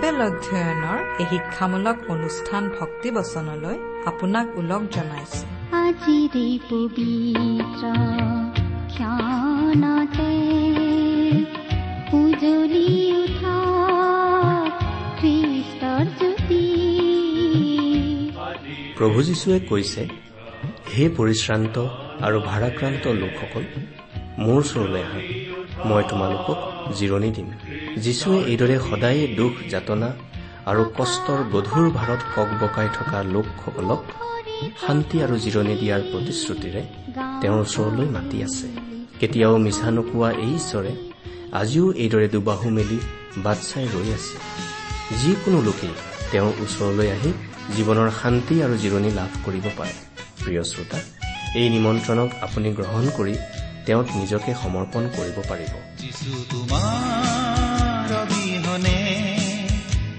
Bible অধ্যয়নৰ এই শিক্ষামূলক অনুষ্ঠান ভক্তিবচনলৈ আপোনাক ওলগ জনাইছো। আজিৰে পবিত্ৰ ক্ষণতে উজলি উঠা খ্ৰীষ্টৰ জ্যোতি। প্ৰভু যীশুৱে কৈছে হে পৰিশ্ৰান্ত আৰু ভাৰাক্ৰান্ত লোকসকল মোৰ ওচৰলৈ আহা। মই তোমালোকক জিৰণি দিম। যীশুৱে এইদৰে সদায়ে দুখ যাতনা আৰু কষ্টৰ গধুৰ ভাৰত কক বকাই থকা লোকসকলক শান্তি আৰু জিৰণি দিয়াৰ প্ৰতিশ্ৰুতিৰে তেওঁৰ ওচৰলৈ মাতি আছে। কেতিয়াও মিছা নোকোৱা এই ঈশ্বৰে আজিও এইদৰে দুবাহু মেলি বাট চাই ৰৈ আছে। যিকোনো লোকেই তেওঁৰ ওচৰলৈ আহি জীৱনৰ শান্তি আৰু জিৰণি লাভ কৰিব পাৰে। প্ৰিয় শ্ৰোতা এই নিমন্ত্ৰণক আপুনি গ্ৰহণ কৰি তেওঁত নিজকে সমৰ্পণ কৰিব পাৰিব।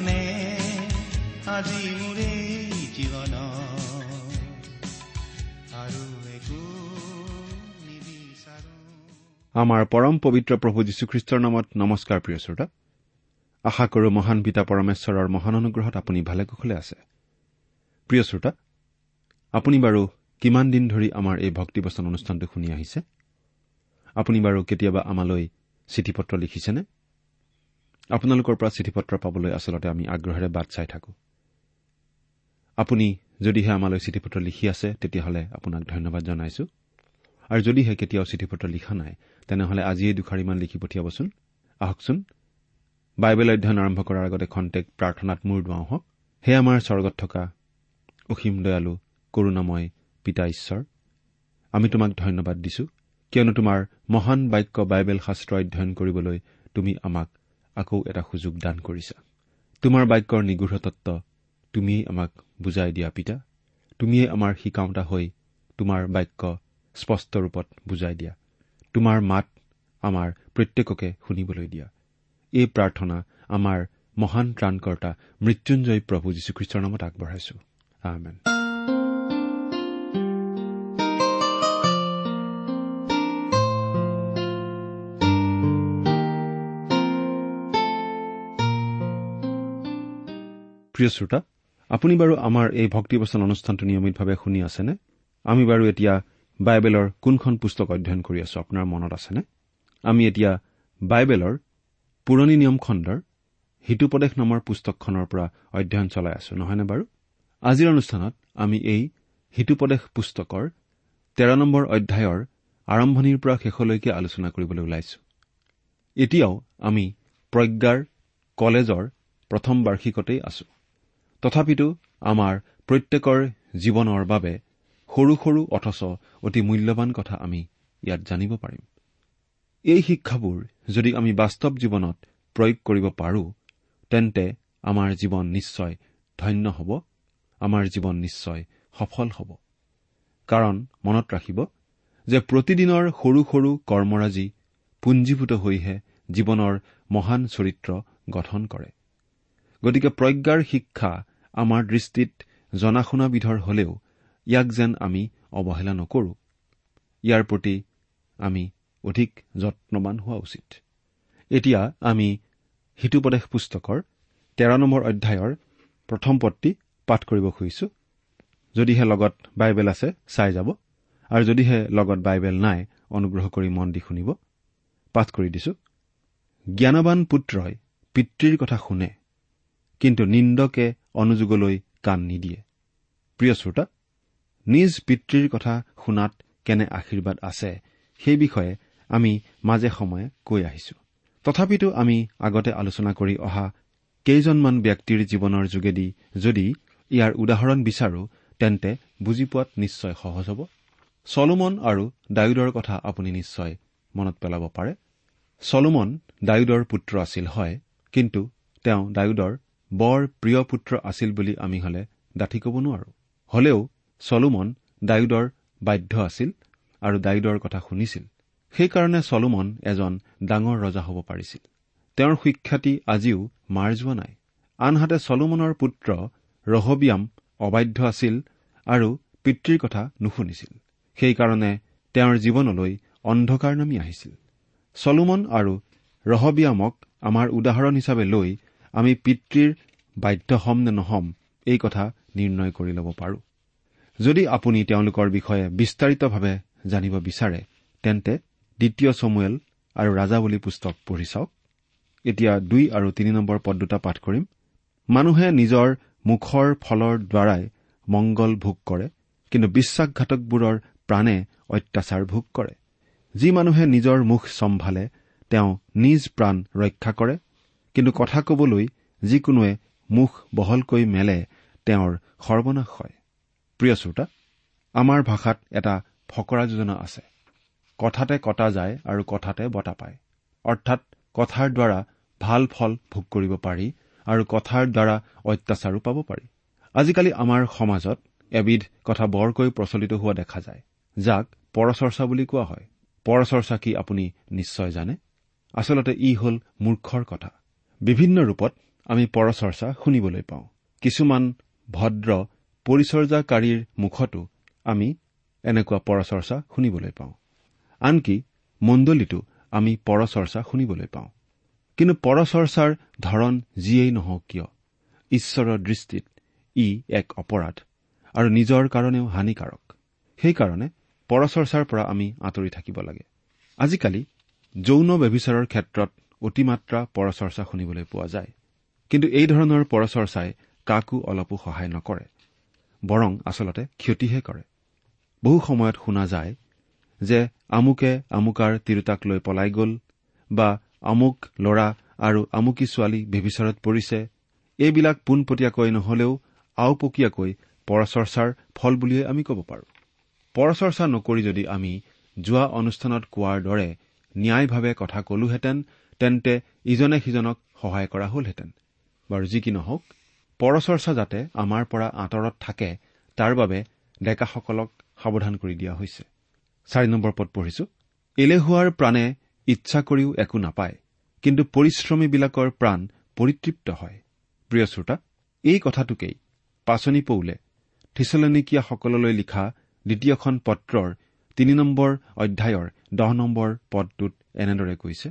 অবিহনে আজি মোৰ জীৱন আৰু একো আমাৰ পৰম পবিত্ৰ প্ৰভু যীশুখ্ৰীষ্টৰ নামত নমস্কাৰ প্ৰিয় শ্ৰোতা। আশা কৰো মহান পিতা পৰমেশ্বৰৰ মহান অনুগ্ৰহত আপুনি ভালে কুশলে আছে। প্ৰিয় শ্ৰোতা আপুনি বাৰু কিমান দিন ধৰি আমাৰ এই ভক্তিবচন অনুষ্ঠানটো শুনি আহিছে? আপুনি বাৰু কেতিয়াবা আমালৈ চিঠি পত্ৰ লিখিছেনে? আপোনালোকৰ পৰা চিঠি পত্ৰ পাবলৈ আচলতে আমি আগ্ৰহেৰে বাট চাই থাকো। আপুনি যদিহে আমালৈ চিঠি পত্ৰ লিখি আছে তেতিয়াহ'লে আপোনাক ধন্যবাদ জনাইছো। আৰু যদিহে কেতিয়াও চিঠি পত্ৰ লিখা নাই তেনেহলে আজিয়েই দুখাৰিমান লিখি পঠিয়াবচোন। আহকচোন। বাইবেল অধ্যয়ন আৰম্ভ কৰাৰ আগতে খন্তেক প্ৰাৰ্থনাত মূৰ দুৱাওঁ হওক। হে আমাৰ স্বৰ্গত থকা অসীম দয়ালু কৰুণাময় পিতা ঈশ্বৰ আমি তোমাক ধন্যবাদ দিছো কিয়নো তোমাৰ মহান বাক্য বাইবেল শাস্ত্ৰ অধ্যয়ন কৰিবলৈ তুমি আমাক আকৌ এটা সুযোগ দান কৰিছা। তোমাৰ বাক্যৰ নিগৃঢ় তত্ব তুমিয়েই আমাক বুজাই দিয়া পিতা। তুমিয়েই আমাৰ শিকাওঁতা হৈ তোমাৰ বাক্য স্পষ্ট ৰূপত বুজাই দিয়া। তোমাৰ মাত আমাৰ প্ৰত্যেককে শুনিবলৈ দিয়া। এই প্ৰাৰ্থনা আমাৰ মহান ত্ৰাণকৰ্তা মৃত্যুঞ্জয় প্ৰভু যীশুখ্ৰীষ্টৰ নামত আগবঢ়াইছো। আমেন। প্ৰিয় শ্ৰোতা আপুনি বাৰু আমাৰ এই ভক্তিবচন অনুষ্ঠানটো নিয়মিতভাৱে শুনি আছেনে? আমি বাৰু এতিয়া বাইবেলৰ কোনখন পুস্তক অধ্যয়ন কৰি আছো আপোনাৰ মনত আছেনে? আমি এতিয়া বাইবেলৰ পুৰণি নিয়ম খণ্ডৰ হিতুপদেশ নামৰ পুস্তকখনৰ পৰা অধ্যয়ন চলাই আছো নহয়নে বাৰু? আজিৰ অনুষ্ঠানত আমি এই হিতুপদেশ পুস্তকৰ তেৰ নম্বৰ অধ্যায়ৰ আৰম্ভণিৰ পৰা শেষলৈকে আলোচনা কৰিবলৈ ওলাইছো। এতিয়াও আমি প্ৰজ্ঞাৰ কলেজৰ প্ৰথম বাৰ্ষিকতেই আছো। তথাপিতো আমাৰ প্ৰত্যেকৰ জীৱনৰ বাবে সৰু সৰু অথচ অতি মূল্যৱান কথা আমি ইয়াত জানিব পাৰিম। এই শিক্ষাবোৰ যদি আমি বাস্তৱ জীৱনত প্ৰয়োগ কৰিব পাৰো তেন্তে আমাৰ জীৱন নিশ্চয় ধন্য হ'ব আমাৰ জীৱন নিশ্চয় সফল হ'ব। কাৰণ মনত ৰাখিব যে প্ৰতিদিনৰ সৰু সৰু কৰ্মৰাজি পুঞ্জীভূত হৈহে জীৱনৰ মহান চৰিত্ৰ গঠন কৰে। গতিকে প্ৰজ্ঞাৰ শিক্ষা আমাৰ দৃষ্টিত জনা শুনা বিধৰ হলেও ইয়াক যেন আমি অৱহেলা নকৰো। ইয়াৰ প্ৰতি আমি অধিক যত্নবান হোৱা উচিত। এতিয়া আমি হিতুপদেশ পুস্তকৰ তেৰ নম্বৰ অধ্যায়ৰ প্ৰথম পদটি পাঠ কৰিব খুজিছো। যদিহে লগত বাইবেল আছে চাই যাব। আৰু যদিহে লগত বাইবেল নাই অনুগ্ৰহ কৰি মন দি শুনিব। পাঠ কৰি দিছো। জ্ঞানবান পুত্ৰই পিতৃৰ কথা শুনে। কিন্তু নিন্দকে অনুযোগলৈ কাণ নিদিয়ে। প্ৰিয় শ্ৰোতা নিজ পিতৃৰ কথা শুনাত কেনে আশীৰ্বাদ আছে সেই বিষয়ে আমি মাজে সময়ে কৈ আহিছো। তথাপিতো আমি আগতে আলোচনা কৰি অহা কেইজনমান ব্যক্তিৰ জীৱনৰ যোগেদি যদি ইয়াৰ উদাহৰণ বিচাৰো তেন্তে বুজি পোৱাত নিশ্চয় সহজ হ'ব। চলোমন আৰু ডায়ুদৰ কথা আপুনি নিশ্চয় মনত পেলাব পাৰে। চলোমন ডায়ুদৰ পুত্ৰ আছিল হয় কিন্তু তেওঁ ডায়ুদৰ বৰ প্ৰিয় পুত্ৰ আছিল বুলি আমি হলে ডাঠি ক'ব নোৱাৰো। হলেও চলোমন ডায়ুদৰ বাধ্য আছিল আৰু ডায়ুদৰ কথা শুনিছিল। সেইকাৰণে চলোমন এজন ডাঙৰ ৰজা হ'ব পাৰিছিল। তেওঁৰ সুখ্যাতি আজিও মাৰ যোৱা নাই। আনহাতে চলোমনৰ পুত্ৰ ৰহবিয়াম অবাধ্য আছিল আৰু পিতৃৰ কথা নুশুনিছিল। সেইকাৰণে তেওঁৰ জীৱনলৈ অন্ধকাৰ নামি আহিছিল। চলোমন আৰু ৰহবিয়ামক আমাৰ উদাহৰণ হিচাপে লৈ আমি পিতৃৰ বাধ্য হম নে নহম এই কথা নিৰ্ণয় কৰি ল'ব পাৰো। যদি আপুনি তেওঁলোকৰ বিষয়ে বিস্তাৰিতভাৱে জানিব বিচাৰে তেন্তে দ্বিতীয় চমুৱেল আৰু ৰাজাৱলী পুস্তক পঢ়ি চাওক। এতিয়া দুই আৰু তিনি নম্বৰ পদ দুটা পাঠ কৰিম। মানুহে নিজৰ মুখৰ ফলৰ দ্বাৰাই মংগল ভোগ কৰে কিন্তু বিশ্বাসঘাতকবোৰৰ প্ৰাণে অত্যাচাৰ ভোগ কৰে। যি মানুহে নিজৰ মুখ চম্ভালে তেওঁ নিজ প্ৰাণ ৰক্ষা কৰে। কিন্তু কথা কবলৈ যিকোনোৱে মুখ বহলকৈ মেলে তেওঁৰ সৰ্বনাশ হয়। প্ৰিয় শ্ৰোতা আমাৰ ভাষাত এটা ফকৰা যোজনা আছে। কথাতে কটা যায় আৰু কথাতে বটা পায়। অৰ্থাৎ কথাৰ দ্বাৰা ভাল ফল ভোগ কৰিব পাৰি আৰু কথাৰ দ্বাৰা অত্যাচাৰো পাব পাৰি। আজিকালি আমাৰ সমাজত এবিধ কথা বৰকৈ প্ৰচলিত হোৱা দেখা যায় যাক পৰচৰ্চা বুলি কোৱা হয়। পৰচৰ্চা কি আপুনি নিশ্চয় জানে? আচলতে ই হল মূৰ্খৰ কথা। বিভিন্ন ৰূপত আমি পৰচৰ্চা শুনিবলৈ পাওঁ। কিছুমান ভদ্ৰ পৰিচৰ্যাকাৰীৰ মুখতো আমি এনেকুৱা পৰচৰ্চা শুনিবলৈ পাওঁ। আনকি মণ্ডলীতো আমি পৰচৰ্চা শুনিবলৈ পাওঁ। কিন্তু পৰচৰ্চাৰ ধৰণ যিয়েই নহওক কিয় ঈশ্বৰৰ দৃষ্টিত ই এক অপৰাধ আৰু নিজৰ কাৰণেও হানিকাৰক। সেইকাৰণে পৰচৰ্চাৰ পৰা আমি আঁতৰি থাকিব লাগে। আজিকালি যৌন ব্যভিচাৰৰ ক্ষেত্ৰত অতিমাত্ৰা পৰচৰ্চা শুনিবলৈ পোৱা যায়। কিন্তু এই ধৰণৰ পৰচৰ্চাই কাকো অলপো সহায় নকৰে বৰং আচলতে ক্ষতিহে কৰে। বহু সময়ত শুনা যায় যে আমুকে আমুকাৰ তিৰোতাক লৈ পলাই গ'ল বা আমুক ল'ৰা আৰু আমুকী ছোৱালী বেভিচাৰত পৰিছে এইবিলাক পোনপটীয়াকৈ নহলেও আওপকীয়াকৈ পৰচৰ্চাৰ ফল বুলিয়ে আমি ক'ব পাৰোঁ। পৰচৰ্চা নকৰি যদি আমি যোৱা অনুষ্ঠানত কোৱাৰ দৰে ন্যায়ভাৱে কথা কলোহেঁতেন তেন্তে ইজনে সিজনক সহায় কৰা হলহেঁতেন। বাৰু যি কি নহওক পৰচৰ্চা যাতে আমাৰ পৰা আঁতৰত থাকে তাৰ বাবে ডেকাসকলক সাৱধান কৰি দিয়া হৈছে। চাৰি নম্বৰ পদ পঢ়িছো। এলেহুৱাৰ প্ৰাণে ইচ্ছা কৰিও একো নাপায় কিন্তু পৰিশ্ৰমীবিলাকৰ প্ৰাণ পৰিতৃপ্ত হয়। প্ৰিয় শ্ৰোতা এই কথাটোকেই পাচনি পৌলে থিচলনিকীয়াসকললৈ লিখা দ্বিতীয়খন পত্ৰৰ তিনি নম্বৰ অধ্যায়ৰ দহ নম্বৰ পদটোত এনেদৰে কৈছে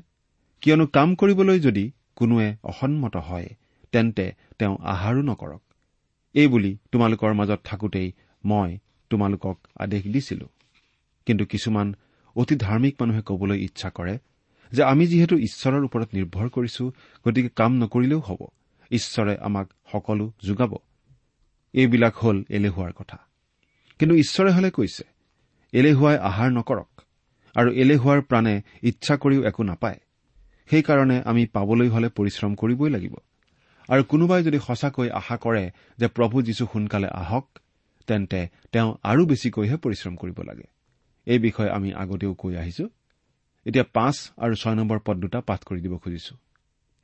কিয়নো কাম কৰিবলৈ যদি কোনোৱে অসন্মত হয় তেন্তে তেওঁ আহাৰো নকৰক। এইবুলি তোমালোকৰ মাজত থাকোতেই মই তোমালোকক আদেশ দিছিলো। কিন্তু কিছুমান অতি ধাৰ্মিক মানুহে কবলৈ ইচ্ছা কৰে যে আমি যিহেতু ঈশ্বৰৰ ওপৰত নিৰ্ভৰ কৰিছো গতিকে কাম নকৰিলেও হ'ব। ঈশ্বৰে আমাক সকলো যোগাব। এইবিলাক হ'ল এলেহুৱাৰ কথা। কিন্তু ঈশ্বৰে হলে কৈছে এলেহুৱাই আহাৰ নকৰক আৰু এলেহুৱাৰ প্ৰাণে ইচ্ছা কৰিও একো নাপায়। সেইকাৰণে আমি পাবলৈ হলে পৰিশ্ৰম কৰিবই লাগিব। আৰু কোনোবাই যদি সঁচাকৈ আশা কৰে যে প্ৰভু যীশু সোনকালে আহক তেন্তে তেওঁ আৰু বেছিকৈহে পৰিশ্ৰম কৰিব লাগে। এই বিষয়ে আমি আগতেও কৈ আহিছো। এতিয়া পাঁচ আৰু ছয় নম্বৰ পদ দুটা পাঠ কৰি দিব খুজিছো।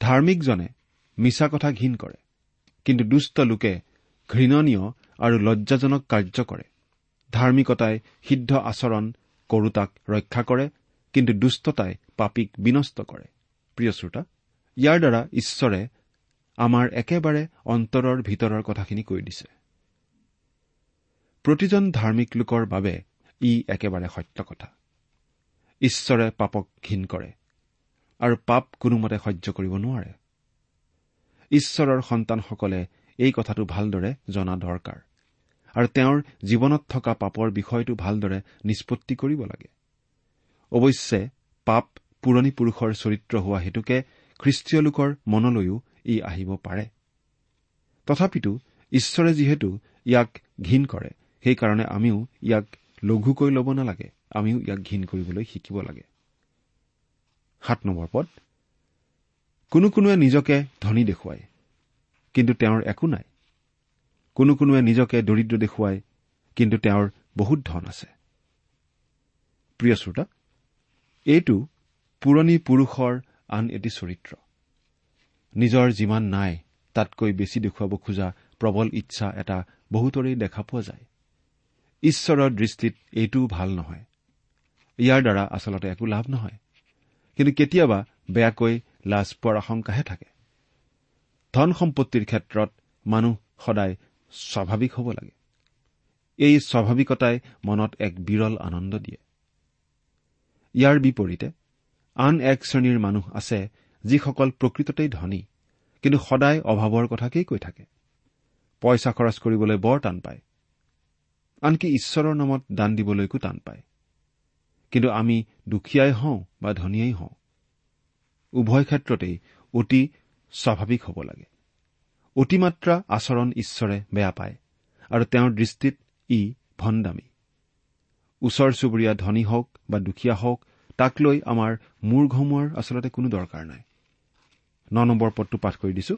ধাৰ্মিকজনে মিছা কথা ঘীন কৰে কিন্তু দুষ্ট লোকে ঘৃণনীয় আৰু লজ্জাজনক কাৰ্য কৰে। ধাৰ্মিকতাই সিদ্ধ আচৰণ কৰোতাক ৰক্ষা কৰে কিন্তু দুষ্টতাই পাপীক বিনষ্ট কৰে। প্ৰিয় শ্ৰোতা ইয়াৰ দ্বাৰা ঈশ্বৰে আমাৰ একেবাৰে অন্তৰৰ ভিতৰৰ কথাখিনি কৈ দিছে। প্ৰতিজন ধাৰ্মিক লোকৰ বাবে ই একেবাৰে সত্য কথা। ঈশ্বৰে পাপক ঘীন কৰে আৰু পাপ কোনোমতে সহ্য কৰিব নোৱাৰে। ঈশ্বৰৰ সন্তানসকলে এই কথাটো ভালদৰে জনা দৰকাৰ আৰু তেওঁৰ জীৱনত থকা পাপৰ বিষয়টো ভালদৰে নিষ্পত্তি কৰিব লাগে। অৱশ্যে পাপ পুৰণি পুৰুষৰ চৰিত্ৰ হোৱা হেতুকে খ্ৰীষ্টীয় লোকৰ মনলৈও ই আহিব পাৰে। তথাপিতো ঈশ্বৰে যিহেতু ইয়াক ঘীন কৰে সেইকাৰণে আমিও ইয়াক লঘুকৈ ল'ব নালাগে আমিও ইয়াক ঘীন কৰিবলৈ শিকিব লাগে। কোনো কোনোৱে নিজকে ধনী দেখুৱায় কিন্তু তেওঁৰ একো নাই। কোনো কোনোৱে নিজকে দৰিদ্ৰ দেখুৱায় কিন্তু তেওঁৰ বহুত ধন আছে। প্ৰিয় শ্ৰোতা এইটো পুৰণি পুৰুষৰ আন এটি চৰিত্ৰ। নিজৰ যিমান নাই তাতকৈ বেছি দেখুৱাব খোজা প্ৰবল ইচ্ছা এটা বহুতৰেই দেখা পোৱা যায়। ঈশ্বৰৰ দৃষ্টিত এইটোও ভাল নহয়। ইয়াৰ দ্বাৰা আচলতে একো লাভ নহয়। কিন্তু কেতিয়াবা বেয়াকৈ লাজ পোৱাৰ আশংকাহে থাকে। ধন সম্পত্তিৰ ক্ষেত্ৰত মানুহ সদায় স্বাভাৱিক হ'ব লাগে। এই স্বাভাৱিকতাই মনত এক বিৰল আনন্দ দিয়ে। ইয়াৰ বিপৰীতে আন এক শ্ৰেণীৰ মানুহ আছে যিসকল প্ৰকৃততেই ধনী কিন্তু সদায় অভাৱৰ কথাকেই কৈ থাকে। পইচা খৰচ কৰিবলৈ বৰ টান পায়। আনকি ঈশ্বৰৰ নামত দান দিবলৈকো টান পায়। কিন্তু আমি দুখীয়াই হওঁ বা ধনীয়েই হওঁ উভয় ক্ষেত্ৰতেই অতি স্বাভাৱিক হ'ব লাগে। অতিমাত্ৰা আচৰণ ঈশ্বৰে বেয়া পায় আৰু তেওঁৰ দৃষ্টিত ই ভণ্ডামী। ওচৰ চুবুৰীয়া ধনী হওক বা দুখীয়া হওক তাক লৈ আমাৰ মূৰ ঘমোৱাৰ আচলতে কোনো দৰকাৰ নাই। ন নম্বৰ পদটো পাঠ কৰি দিছো।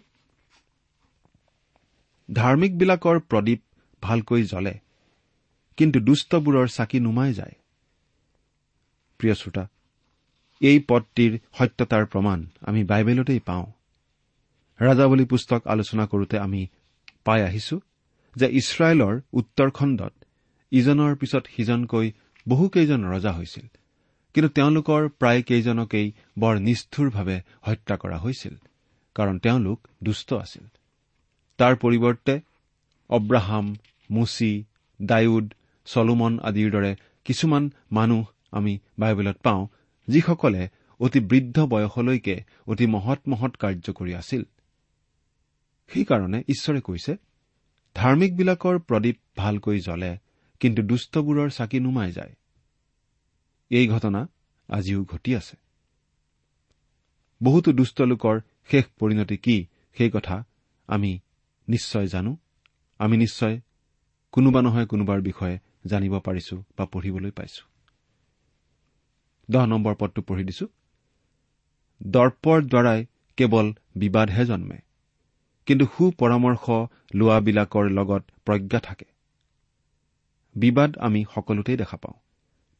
ধাৰ্মিকবিলাকৰ প্ৰদীপ ভালকৈ জ্বলে কিন্তু দুষ্টবোৰৰ চাকি নুমাই যায়। প্ৰিয় শ্ৰোতা এই পদটিৰ সত্যতাৰ প্ৰমাণ আমি বাইবেলতেই পাওঁ। ৰাজাৱলী পুস্তক আলোচনা কৰোতে আমি পাই আহিছো যে ইছৰাইলৰ উত্তৰখণ্ডত ইজনৰ পিছত সিজনকৈ বহুকেইজন ৰজা হৈছিল। কিন্তু তেওঁলোকৰ প্ৰায় কেইজনকেই বৰ নিষ্ঠুৰভাৱে হত্যা কৰা হৈছিল কাৰণ তেওঁলোক দুষ্ট আছিল। তাৰ পৰিৱৰ্তে অব্ৰাহাম মুচি ডায়ুদ চলোমন আদিৰ দৰে কিছুমান মানুহ আমি বাইবেলত পাওঁ যিসকলে অতি বৃদ্ধ বয়সলৈকে অতি মহৎ মহৎ কাৰ্য কৰি আছিল। সেইকাৰণে ঈশ্বৰে কৈছে ধাৰ্মিকবিলাকৰ প্ৰদীপ ভালকৈ জ্বলে কিন্তু দুষ্টবোৰৰ চাকি নুমাই যায়। এই ঘটনা আজিও ঘটি আছে। বহুতো দুষ্ট লোকৰ শেষ পৰিণতি কি সেই কথা আমি নিশ্চয় জানো। আমি নিশ্চয় কোনোবা নহয় কোনোবাৰ বিষয়ে জানিব পাৰিছো বা পঢ়িবলৈ পাইছো। দহ নম্বৰ পদটো পঢ়ি দিছো। দৰ্পৰ দ্বাৰাই কেৱল বিবাদহে জন্মে কিন্তু সুপৰামৰ্শ লোৱাবিলাকৰ লগত প্ৰজ্ঞা থাকে। বিবাদ আমি সকলোতেই দেখা পাওঁ।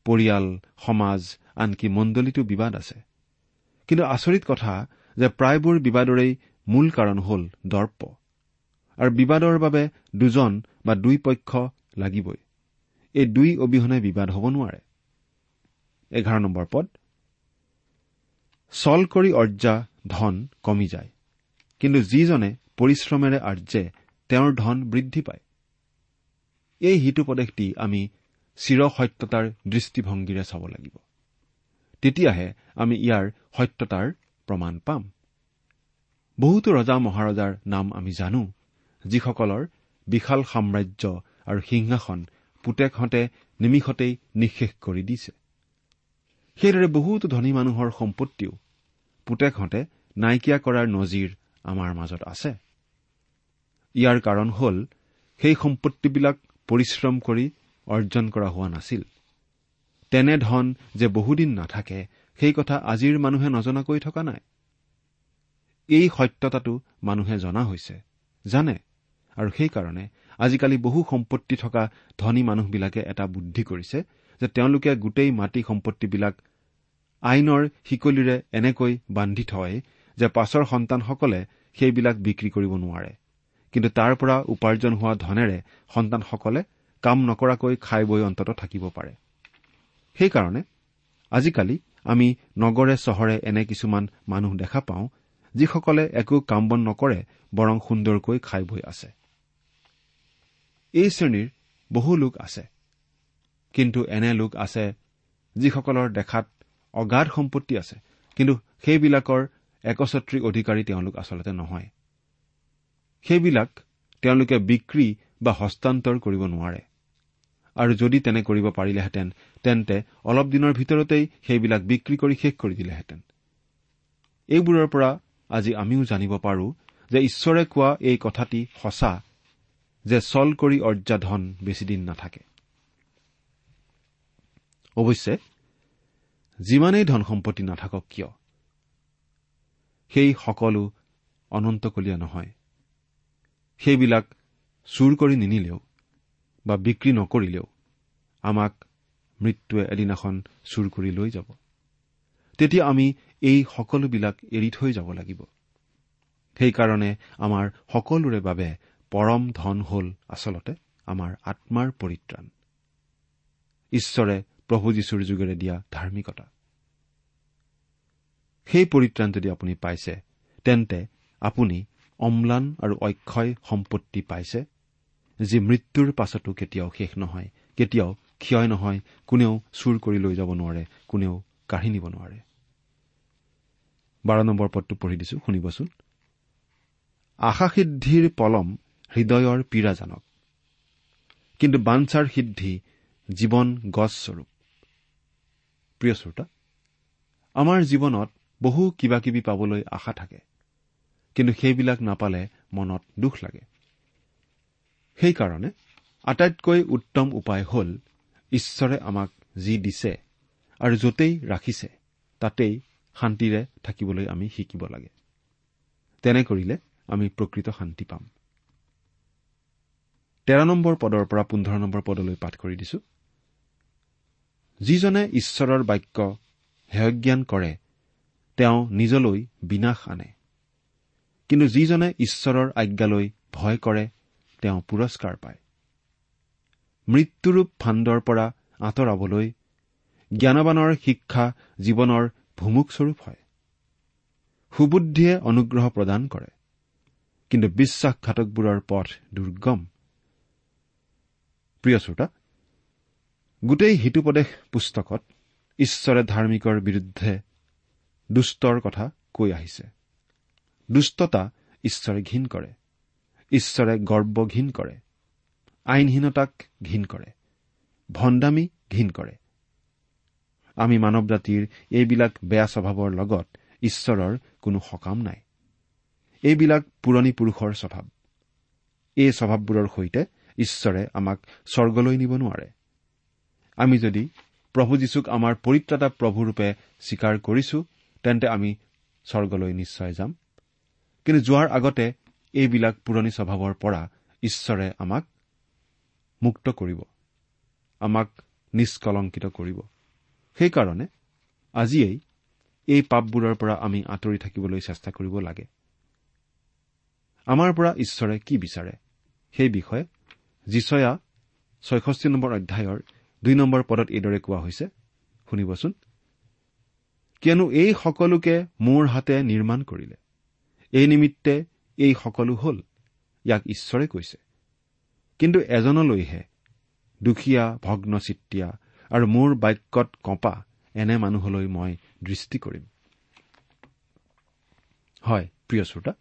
পৰিয়াল সমাজ আনকি মণ্ডলীতো বিবাদ আছে। কিন্তু আচৰিত কথা যে প্ৰায়বোৰ বিবাদৰেই মূল কাৰণ হ'ল দৰ্প। আৰু বিবাদৰ বাবে দুজন বা দুই পক্ষ লাগিবই। এই দুই অবিহনে বিবাদ হ'ব নোৱাৰে। এঘাৰ নম্বৰ পদ। চল কৰি অৰ্জা ধন কমি যায়। কিন্তু যিজনে পৰিশ্ৰমেৰে আৰ্যে তেওঁৰ ধন বৃদ্ধি পায়। এই হিতুপদেশটি আমি চিৰসত্যতাৰ দৃষ্টিভংগীৰে চাব লাগিব। তেতিয়াহে আমি ইয়াৰ সত্যতাৰ প্ৰমাণ পাম। বহুতো ৰজা মহাৰজাৰ নাম আমি জানো যিসকলৰ বিশাল সাম্ৰাজ্য আৰু সিংহাসন পুতেকহঁতে নিমিষতেই নিঃশেষ কৰি দিছে। সেইদৰে বহুতো ধনী মানুহৰ সম্পত্তিও পুতেকহঁতে নাইকিয়া কৰাৰ নজিৰ আমাৰ মাজত আছে। ইয়াৰ কাৰণ হ'ল সেই সম্পত্তিবিলাক পৰিশ্ৰম কৰি অৰ্জন কৰা হোৱা নাছিল। তেনে ধন যে বহুদিন নাথাকে সেই কথা আজিৰ মানুহে নজনাকৈ থকা নাই। এই সত্যতাটো মানুহে জনা হৈছে জানে আৰু সেইকাৰণে আজিকালি বহু সম্পত্তি থকা ধনী মানুহবিলাকে এটা বুদ্ধি কৰিছে যে তেওঁলোকে গোটেই মাটি সম্পত্তিবিলাক আইনৰ শিকলিৰে এনেকৈ বান্ধি থয় যে পাছৰ সন্তানসকলে সেইবিলাক বিক্ৰী কৰিব নোৱাৰে। কিন্তু তাৰ পৰা উপাৰ্জন হোৱা ধনেৰে সন্তানসকলে কাম নকৰাকৈ খাই বৈ অন্তত থাকিব পাৰে। সেইকাৰণে আজিকালি আমি নগৰে চহৰে এনে কিছুমান মানুহ দেখা পাওঁ যিসকলে একো কাম বন নকৰে বৰং সুন্দৰকৈ খাই বৈ আছে। এই শ্ৰেণীৰ বহু লোক আছে। কিন্তু এনে লোক আছে যিসকলৰ দেখাত অগাধ সম্পত্তি আছে কিন্তু সেইবিলাকৰ একছত্ৰী অধিকাৰী তেওঁলোক আচলতে নহয়। সেইবিলাক তেওঁলোকে বিক্ৰী বা হস্তান্তৰ কৰিব নোৱাৰে। আৰু যদি তেনে কৰিব পাৰিলেহেঁতেন তেন্তে অলপ দিনৰ ভিতৰতেই সেইবিলাক বিক্ৰী কৰি শেষ কৰি দিলেহেঁতেন। এইবোৰৰ পৰা আজি আমিও জানিব পাৰো যে ঈশ্বৰে কোৱা এই কথাটি সঁচা যে চল কৰি অৰ্জা ধন বেছিদিন নাথাকে। অৱশ্যে যিমানেই ধন সম্পত্তি নাথাকক কিয়? সেই সকলো অনন্তকলীয়া নহয়। সেইবিলাক চুৰ কৰি নিনিলেও বা বিক্ৰী নকৰিলেও আমাক মৃত্যুৱে এদিনাখন চুৰ কৰি লৈ যাব। তেতিয়া আমি এই সকলোবিলাক এৰি থৈ যাব লাগিব। সেইকাৰণে আমাৰ সকলোৰে বাবে পৰম ধন হ'ল আচলতে আমাৰ আত্মাৰ পৰিত্ৰাণ। ঈশ্বৰে প্ৰভু যীশুৰ যোগেৰে দিয়া ধাৰ্মিকতা। সেই পৰিত্ৰাণ যদি আপুনি পাইছে তেন্তে আপুনি অম্লান আৰু অক্ষয় সম্পত্তি পাইছে। যি মৃত্যুৰ পাছতো কেতিয়াও শেষ নহয় কেতিয়াও ক্ষয় নহয় কোনেও চুৰ কৰি লৈ যাব নোৱাৰে কোনেও কাঢ়ি নিব নোৱাৰে। বাৰ নম্বৰ পদটো পঢ়ি দিছো শুনিবচোন। আশা সিদ্ধিৰ পলম হৃদয়ৰ পীড়াজনক। কিন্তু বাঞ্চাৰ সিদ্ধি জীৱন গছস্বৰূপ প্ৰিয় শ্ৰোতা আমাৰ জীৱনত বহু কিবা কিবি পাবলৈ আশা থাকে কিন্তু সেইবিলাক নাপালে মনত দুখ লাগে। সেইকাৰণে আটাইতকৈ উত্তম উপায় হ'ল ঈশ্বৰে আমাক যি দিছে আৰু য'তেই ৰাখিছে তাতেই শান্তিৰে থাকিবলৈ আমি শিকিব লাগে। তেনে কৰিলে আমি প্ৰকৃত শান্তি পাম। তেৰ নম্বৰ পদৰ পৰা পোন্ধৰ নম্বৰ পদলৈ পাঠ কৰি দিছো। যিজনে ঈশ্বৰৰ বাক্য হেয়জ্ঞান কৰে তেওঁ নিজলৈ বিনাশ আনে। কিন্তু যিজনে ঈশ্বৰৰ আজ্ঞালৈ ভয় কৰে তেওঁ পুৰস্কাৰ পায়। মৃত্যুৰূপ ফাণ্ডৰ পৰা আঁতৰাবলৈ জ্ঞানবানৰ শিক্ষা জীৱনৰ ভুমুকস্বৰূপ হয়। সুবুদ্ধিয়ে অনুগ্ৰহ প্ৰদান কৰে। কিন্তু বিশ্বাসঘাতকবোৰৰ পথ দুৰ্গম। প্ৰিয় শ্ৰোতা গোটেই হিতুপদেশ পুস্তকত ঈশ্বৰে ধাৰ্মিকৰ বিৰুদ্ধে দুষ্টৰ কথা কৈ আহিছে। দুষ্টতা ঈশ্বৰে ঘীন কৰে। ঈশ্বৰে গৰ্ব ঘীন কৰে। আইনহীনতাক ঘীন কৰে। ভণ্ডামী ঘীন কৰে। আমি মানৱ জাতিৰ এইবিলাক বেয়া স্বভাৱৰ লগত ঈশ্বৰৰ কোনো সকাম নাই। এইবিলাক পুৰণি পুৰুষৰ স্বভাৱ। এই স্বভাৱবোৰৰ সৈতে ঈশ্বৰে আমাক স্বৰ্গলৈ নিব নোৱাৰে। আমি যদি প্ৰভু যীশুক আমাৰ পৰিত্ৰাতা প্ৰভুৰূপে স্বীকাৰ কৰিছো তেন্তে আমি স্বৰ্গলৈ নিশ্চয় যাম। কিন্তু যোৱাৰ আগতে এইবিলাক পুৰণি স্বভাৱৰ পৰা ঈশ্বৰে আমাক মুক্ত কৰিব আমাক নিষ্কলংকিত কৰিব। সেইকাৰণে আজিয়েই এই পাপবোৰৰ পৰা আমি আঁতৰি থাকিবলৈ চেষ্টা কৰিব লাগে। আমাৰ পৰা ঈশ্বৰে কি বিচাৰে? সেই বিষয়ে যিচয়া ছয়ষষ্ঠি নম্বৰ অধ্যায়ৰ দুই নম্বৰ পদত এইদৰে কোৱা হৈছে শুনিবচোন। কিয়নো এই সকলোকে মোৰ হাতে নিৰ্মাণ কৰিলে। এই নিমিত্তে এই সকলো হ'ল ইয়াক ঈশ্বৰে কৈছে। কিন্তু এজনলৈহে দুখীয়া ভগ্নচিত্তীয়া আৰু মোৰ বাক্যত কঁপা এনে মানুহলৈ মই দৃষ্টি কৰিম। হয় প্ৰিয় শ্ৰোতা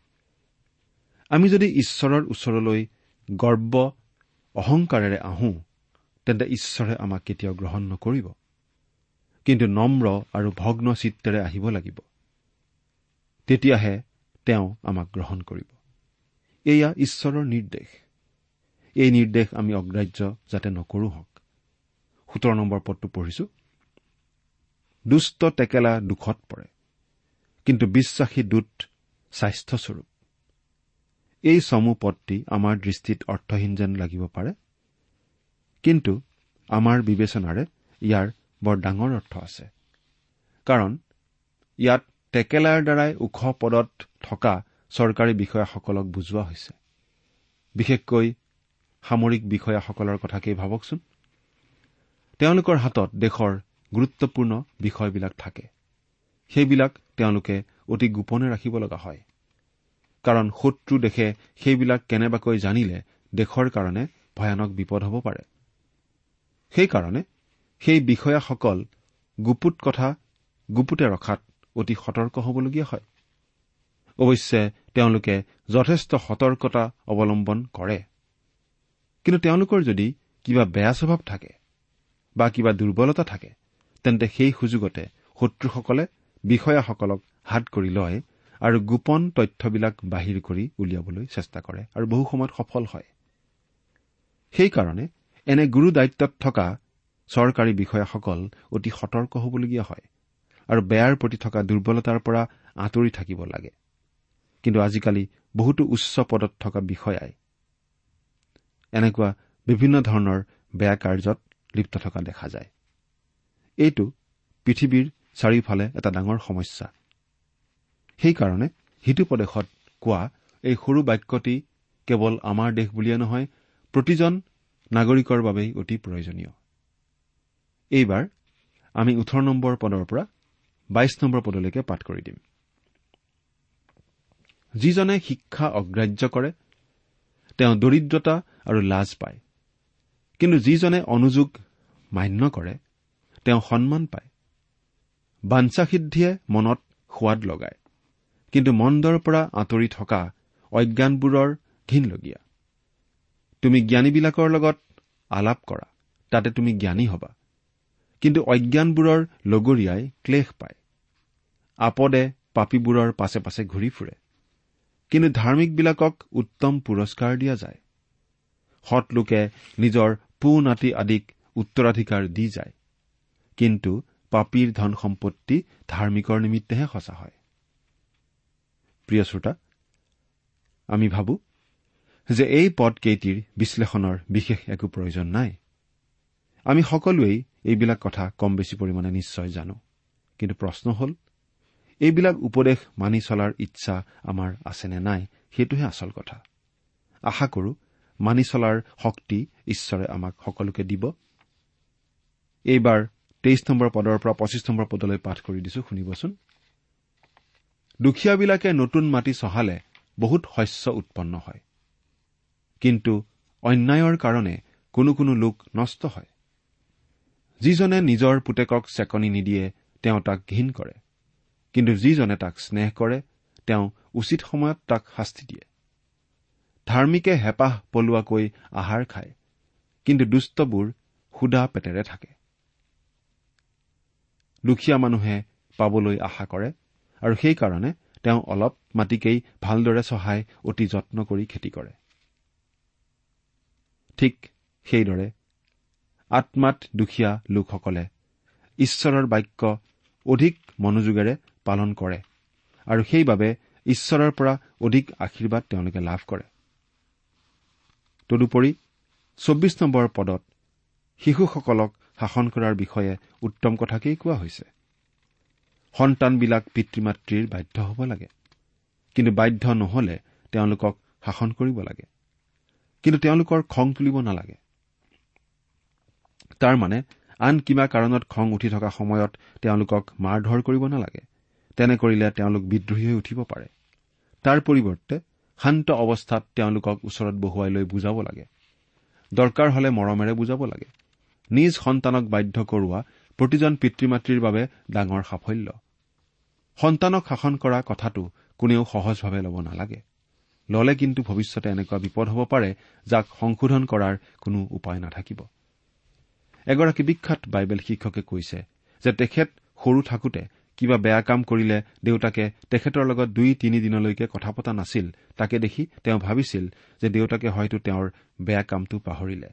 আমি যদি ঈশ্বৰৰ ওচৰলৈ গৰ্ব অহংকাৰেৰে আহোঁ তেন্তে ঈশ্বৰে আমাক কেতিয়াও গ্ৰহণ নকৰিব। কিন্তু নম্ৰ আৰু ভগ্ন চিত্তেৰে আহিব লাগিব। তেতিয়াহে তেওঁ আমাক গ্ৰহণ কৰিব। এয়া ঈশ্বৰৰ নিৰ্দেশ। এই নিৰ্দেশ আমি অগ্ৰাহ্য যাতে নকৰো হওক। সোতৰ নম্বৰ পদটো পঢ়িছো। দুষ্ট টেকেলা দুখত পৰে কিন্তু বিশ্বাসী দূত স্বাস্থ্যস্বৰূপ। এই চমু পদটি আমাৰ দৃষ্টিত অৰ্থহীন যেন লাগিব পাৰে কিন্তু আমাৰ বিবেচনাৰে ইয়াৰ বৰ ডাঙৰ অৰ্থ আছে। কাৰণ ইয়াত টেকেলাৰ দ্বাৰাই ওখ পদত থকা চৰকাৰী বিষয়াসকলক বুজোৱা হৈছে। বিশেষকৈ সামৰিক বিষয়াসকলৰ কথাকেই ভাবকচোন। তেওঁলোকৰ হাতত দেশৰ গুৰুত্বপূৰ্ণ বিষয়বিলাক থাকে। সেইবিলাক তেওঁলোকে অতি গোপনে ৰাখিব লগা হয়। কাৰণ শত্ৰু দেশে সেইবিলাক কেনেবাকৈ জানিলে দেশৰ কাৰণে ভয়ানক বিপদ হ'ব পাৰে। সেইকাৰণে সেই বিষয়াসকল গুপুত কথা গুপুতে ৰখাত অতি সতৰ্ক হ'বলগীয়া হয়। অৱশ্যে তেওঁলোকে যথেষ্ট সতৰ্কতা অৱলম্বন কৰে। কিন্তু তেওঁলোকৰ যদি কিবা বেয়া স্বভাৱ থাকে বা কিবা দুৰ্বলতা থাকে তেন্তে সেই সুযোগতে শত্ৰুসকলে বিষয়াসকলক হাত কৰি লয় আৰু গোপন তথ্যবিলাক বাহিৰ কৰি উলিয়াবলৈ চেষ্টা কৰে আৰু বহু সময়ত সফল হয়। সেইকাৰণে এনে গুৰু দায়িত্বত থকা চৰকাৰী বিষয়াসকল অতি সতৰ্ক হ'বলগীয়া হয় আৰু বেয়াৰ প্ৰতি থকা দুৰ্বলতাৰ পৰা আঁতৰি থাকিব লাগে। কিন্তু আজিকালি বহুতো উচ্চ পদত থকা বিষয়াই এনেকুৱা বিভিন্ন ধৰণৰ বেয়া কাৰ্যত লিপ্ত থকা দেখা যায়। এইটো পৃথিৱীৰ চাৰিওফালে এটা ডাঙৰ সমস্যা। সেইকাৰণে হিতুপদেশত কোৱা এই সৰু বাক্যটি কেৱল আমাৰ দেশ বুলিয়ে নহয় প্ৰতিজন নাগৰিকৰ বাবেই অতি প্ৰয়োজনীয়। এইবাৰ আমি ওঠৰ নম্বৰ পদৰ পৰা বাইশ নম্বৰ পদলৈকে পাঠ কৰি দিম। যিজনে শিক্ষা অগ্ৰাহ্য কৰে তেওঁ দৰিদ্ৰতা আৰু লাজ পায়। কিন্তু যিজনে অনুযোগ মান্য কৰে তেওঁ সন্মান পায়। বাঞ্চাসিদ্ধিয়ে মনত সোৱাদ লগায় কিন্তু মন্দৰ পৰা আঁতৰি থকা অজ্ঞানবোৰৰ ঘীনলগীয়া। তুমি জ্ঞানীবিলাকৰ লগত আলাপ কৰা তাতে তুমি জ্ঞানী হবা। কিন্তু অজ্ঞানবোৰৰ লগৰীয়াই ক্লেশ পায়। আপদে পাপীবোৰৰ পাছে পাছে ঘূৰি ফুৰে। কিন্তু ধাৰ্মিকবিলাকক উত্তম পুৰস্কাৰ দিয়া যায়। সৎলোকে নিজৰ পু নাতি আদিক উত্তৰাধিকাৰ দি যায়। কিন্তু পাপীৰ ধন সম্পত্তি ধাৰ্মিকৰ নিমিত্তেহে সঁচা হয়। প্ৰিয় শ্ৰোতা আমি ভাবো যে এই পদকেইটিৰ বিশ্লেষণৰ বিশেষ একো প্ৰয়োজন নাই। আমি সকলোৱেই এইবিলাক কথা কম বেছি পৰিমাণে নিশ্চয় জানো। কিন্তু প্ৰশ্ন হ'ল এইবিলাক উপদেশ মানি চলাৰ ইচ্ছা আমাৰ আছেনে নাই সেইটোহে আচল কথা। আশা কৰো মানি চলাৰ শক্তি ঈশ্বৰে আমাক সকলোকে দিব। এইবাৰ তেইছ নম্বৰ পদৰ পৰা পঁচিছ নম্বৰ পদলৈ পাঠ কৰি দিছো শুনিবচোন। দুখীয়াবিলাকে নতুন মাটি চহালে বহুত শস্য উৎপন্ন হয়। কিন্তু অন্যায়ৰ কাৰণে কোনো কোনো লোক নষ্ট হয়। যিজনে নিজৰ পুতেকক চেকনি নিদিয়ে তেওঁ তাক ঘীন কৰে। কিন্তু যিজনে তাক স্নেহ কৰে তেওঁ উচিত সময়ত তাক শাস্তি দিয়ে। ধাৰ্মিকে হেঁপাহ পলোৱাকৈ আহাৰ খায় কিন্তু দুষ্টবোৰ সুদা পেটেৰে থাকে। দুখীয়া মানুহে পাবলৈ আশা কৰে আৰু সেইকাৰণে তেওঁ অলপ মাটিকেই ভালদৰে চহাই অতি যত্ন কৰি খেতি কৰে। ঠিক সেইদৰে আত্মাত দুখীয়া লোকসকলে ঈশ্বৰৰ বাক্য অধিক মনোযোগেৰে পালন কৰে। আৰু সেইবাবে ঈশ্বৰৰ পৰা অধিক আশীৰ্বাদ তেওঁলোকে লাভ কৰে। তদুপৰি চৌব্বিছ নম্বৰ পদত শিশুসকলক শাসন কৰাৰ বিষয়ে উত্তম কথাকেই কোৱা হৈছে? সন্তানবিলাক পিতৃ মাতৃৰ বাধ্য হ'ব লাগে। কিন্তু বাধ্য নহলে তেওঁলোকক শাসন কৰিব লাগে। কিন্তু তেওঁলোকৰ খং তুলিব নালাগে। তাৰমানে আন কিবা কাৰণত খং উঠি থকা সময়ত তেওঁলোকক মাৰ ধৰ কৰিব নালাগে। তেনে কৰিলে তেওঁলোক বিদ্ৰোহী হৈ উঠিব পাৰে। তাৰ পৰিৱৰ্তে শান্ত অৱস্থাত তেওঁলোকক ওচৰত বহুৱাই লৈ বুজাব লাগে। দৰকাৰ হলে মৰমেৰে বুজাব লাগে। নিজ সন্তানক বাধ্য কৰোৱা প্ৰতিজন পিতৃ মাতৃৰ বাবে ডাঙৰ সাফল্য। সন্তানক শাসন কৰা কথাটো কোনেও সহজভাৱে ল'ব নালাগে। ললে কিন্তু ভৱিষ্যতে এনেকুৱা বিপদ হ'ব পাৰে যাক সংশোধন কৰাৰ কোনো উপায় নাথাকিব। এগৰাকী বিখ্যাত বাইবেল শিক্ষকে কৈছে যে তেখেত সৰু থাকোতে কিবা বেয়া কাম কৰিলে দেউতাকে তেখেতৰ লগত দুই তিনিদিনলৈকে কথা পতা নাছিল। তাকে দেখি তেওঁ ভাবিছিল যে দেউতাকে হয়তো তেওঁৰ বেয়া কামটো পাহৰিলে।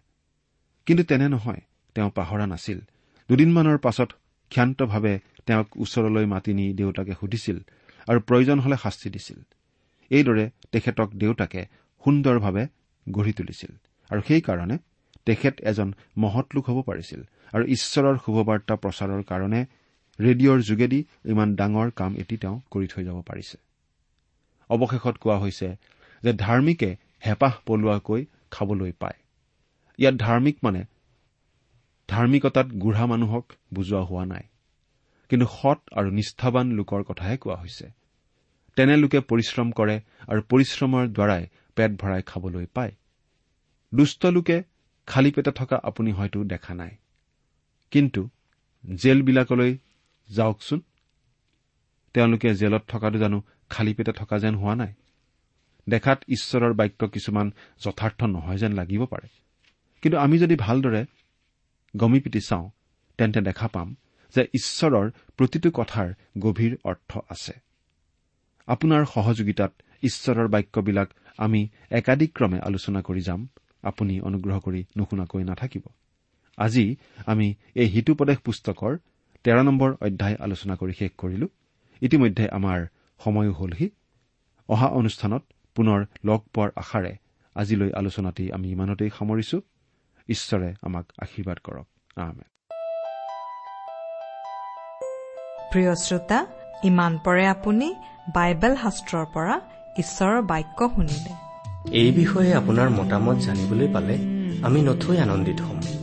কিন্তু তেনে নহয় তেওঁ পাহৰা নাছিল। দুদিনমানৰ পাছত ক্ষান্তভাৱে তেওঁক ওচৰলৈ মাতি নি দেউতাকে সুধিছিল আৰু প্ৰয়োজন হলে শাস্তি দিছিল। এইদৰে তেখেতক দেউতাকে সুন্দৰভাৱে গঢ়ি তুলিছিল আৰু সেইকাৰণে তেখেত এজন মহৎ লোক হ'ব পাৰিছিল আৰু ঈশ্বৰৰ শুভবাৰ্তা প্ৰচাৰৰ কাৰণে ৰেডিঅ'ৰ যোগেদি ইমান ডাঙৰ কাম এটি তেওঁ কৰি থৈ যাব পাৰিছে। অৱশেষত কোৱা হৈছে যে ধাৰ্মিকে হেঁপাহ পলোৱাকৈ খাবলৈ পায়। ইয়াত ধাৰ্মিক মানে ধাৰ্মিকতাত গুঢ়া মানুহক বুজোৱা হোৱা নাই। কিন্তু সৎ আৰু নিষ্ঠাবান লোকৰ কথাহে কোৱা হৈছে। তেনে লোকে পৰিশ্ৰম কৰে আৰু পৰিশ্ৰমৰ দ্বাৰাই পেট ভৰাই খাবলৈ পায়। দুষ্ট লোকে খালী পেটে থকা আপুনি হয়তো দেখা নাই। কিন্তু জেলবিলাকলৈ যাওকচোন। তেওঁলোকে জেলত থকাটো জানো খালী পেটে থকা যেন হোৱা নাই। দেখাত ঈশ্বৰৰ বাক্য কিছুমান যথাৰ্থ নহয় যেন লাগিব পাৰে। কিন্তু আমি যদি ভালদৰে গমি পিটি চাওঁ তেন্তে দেখা পাম যে ঈশ্বৰৰ প্ৰতিটো কথাৰ গভীৰ অৰ্থ আছে। আপোনাৰ সহযোগিতাত ঈশ্বৰৰ বাক্যবিলাক আমি একাধিক্ৰমে আলোচনা কৰি যাম। আপুনি অনুগ্ৰহ কৰি নুশুনাকৈ নাথাকিব। আজি আমি এই হিতুপদেশ পুস্তকৰ তেৰ নম্বৰ অধ্যায় আলোচনা কৰি শেষ কৰিলো। ইতিমধ্যে আমাৰ সময়ো হলহি। অহা অনুষ্ঠানত পুনৰ লগ পোৱাৰ আশাৰে আজিলৈ আলোচনাটি আমি ইমানতেই সামৰিছো। ঈশ্বৰে আমাক আশীৰ্বাদ কৰক। প্ৰিয় শ্ৰোতা ইমান পৰে আপুনি বাইবেল শাস্ত্ৰৰ পৰা ঈশ্বৰৰ বাক্য শুনিলে। এই বিষয়ে আপোনাৰ মতামত জানিবলৈ পালে আমি নথৈ আনন্দিত হ'ম।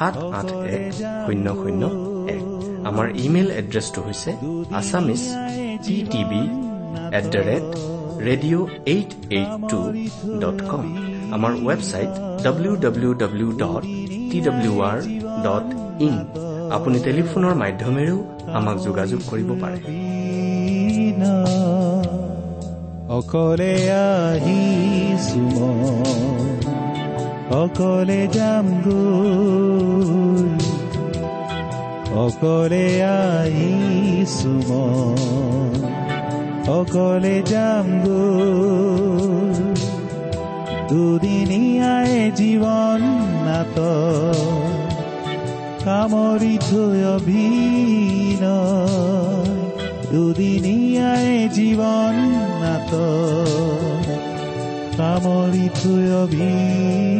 সাত আঠ এক শূন্য শূন্য এক। আমাৰ ইমেইল এড্ৰেছটো হৈছে Assamese T TV at the rate radio' eight eight two dot com. আমাৰ website W W W dot T W R dot in. আপুনি টেলিফোনৰ মাধ্যমেৰেও আমাক যোগাযোগ কৰিব পাৰে। অকলে আহিছো অকলে যাম গৈ। অকলে আহিছো মই, অকলে যাম গৈ। দুদিনীয়াই জীৱন নাট কামৰি থৈ অভিনয়। দুদিনীয়াই জীৱন নাট কামৰি থৈ অভিনয়।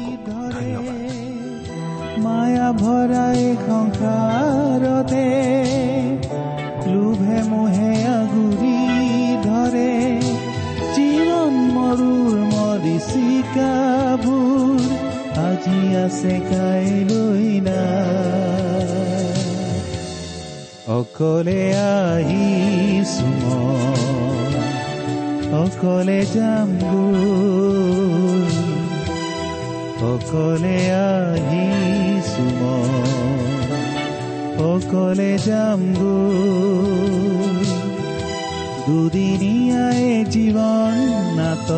মায়া ভৰাই সংসাৰতে লোভে মোহে আগুৰি ধৰে। জীৱন মৰুৰ মৰিচিকাবোৰ আজি আছে কাইলৈ নাই। অকলে আহিছো মই, অকলে যাম অকলে মই, অকলে যাম গৈ দুদিনীয়াই জীৱন নাট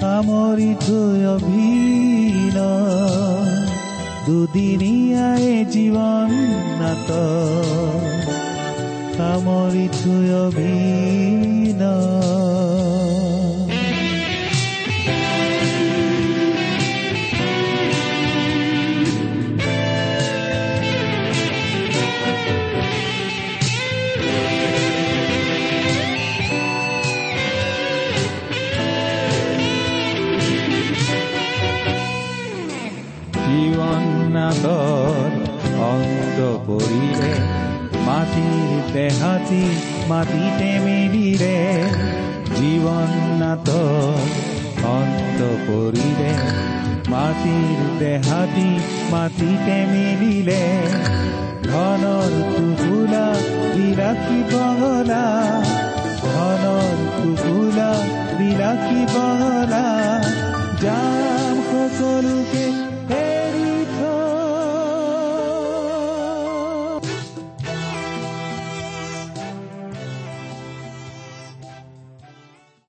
সামৰি থৈ অভিনয় দুদিনীয়াই জীৱন নাট সামৰি থৈ অভিনয় be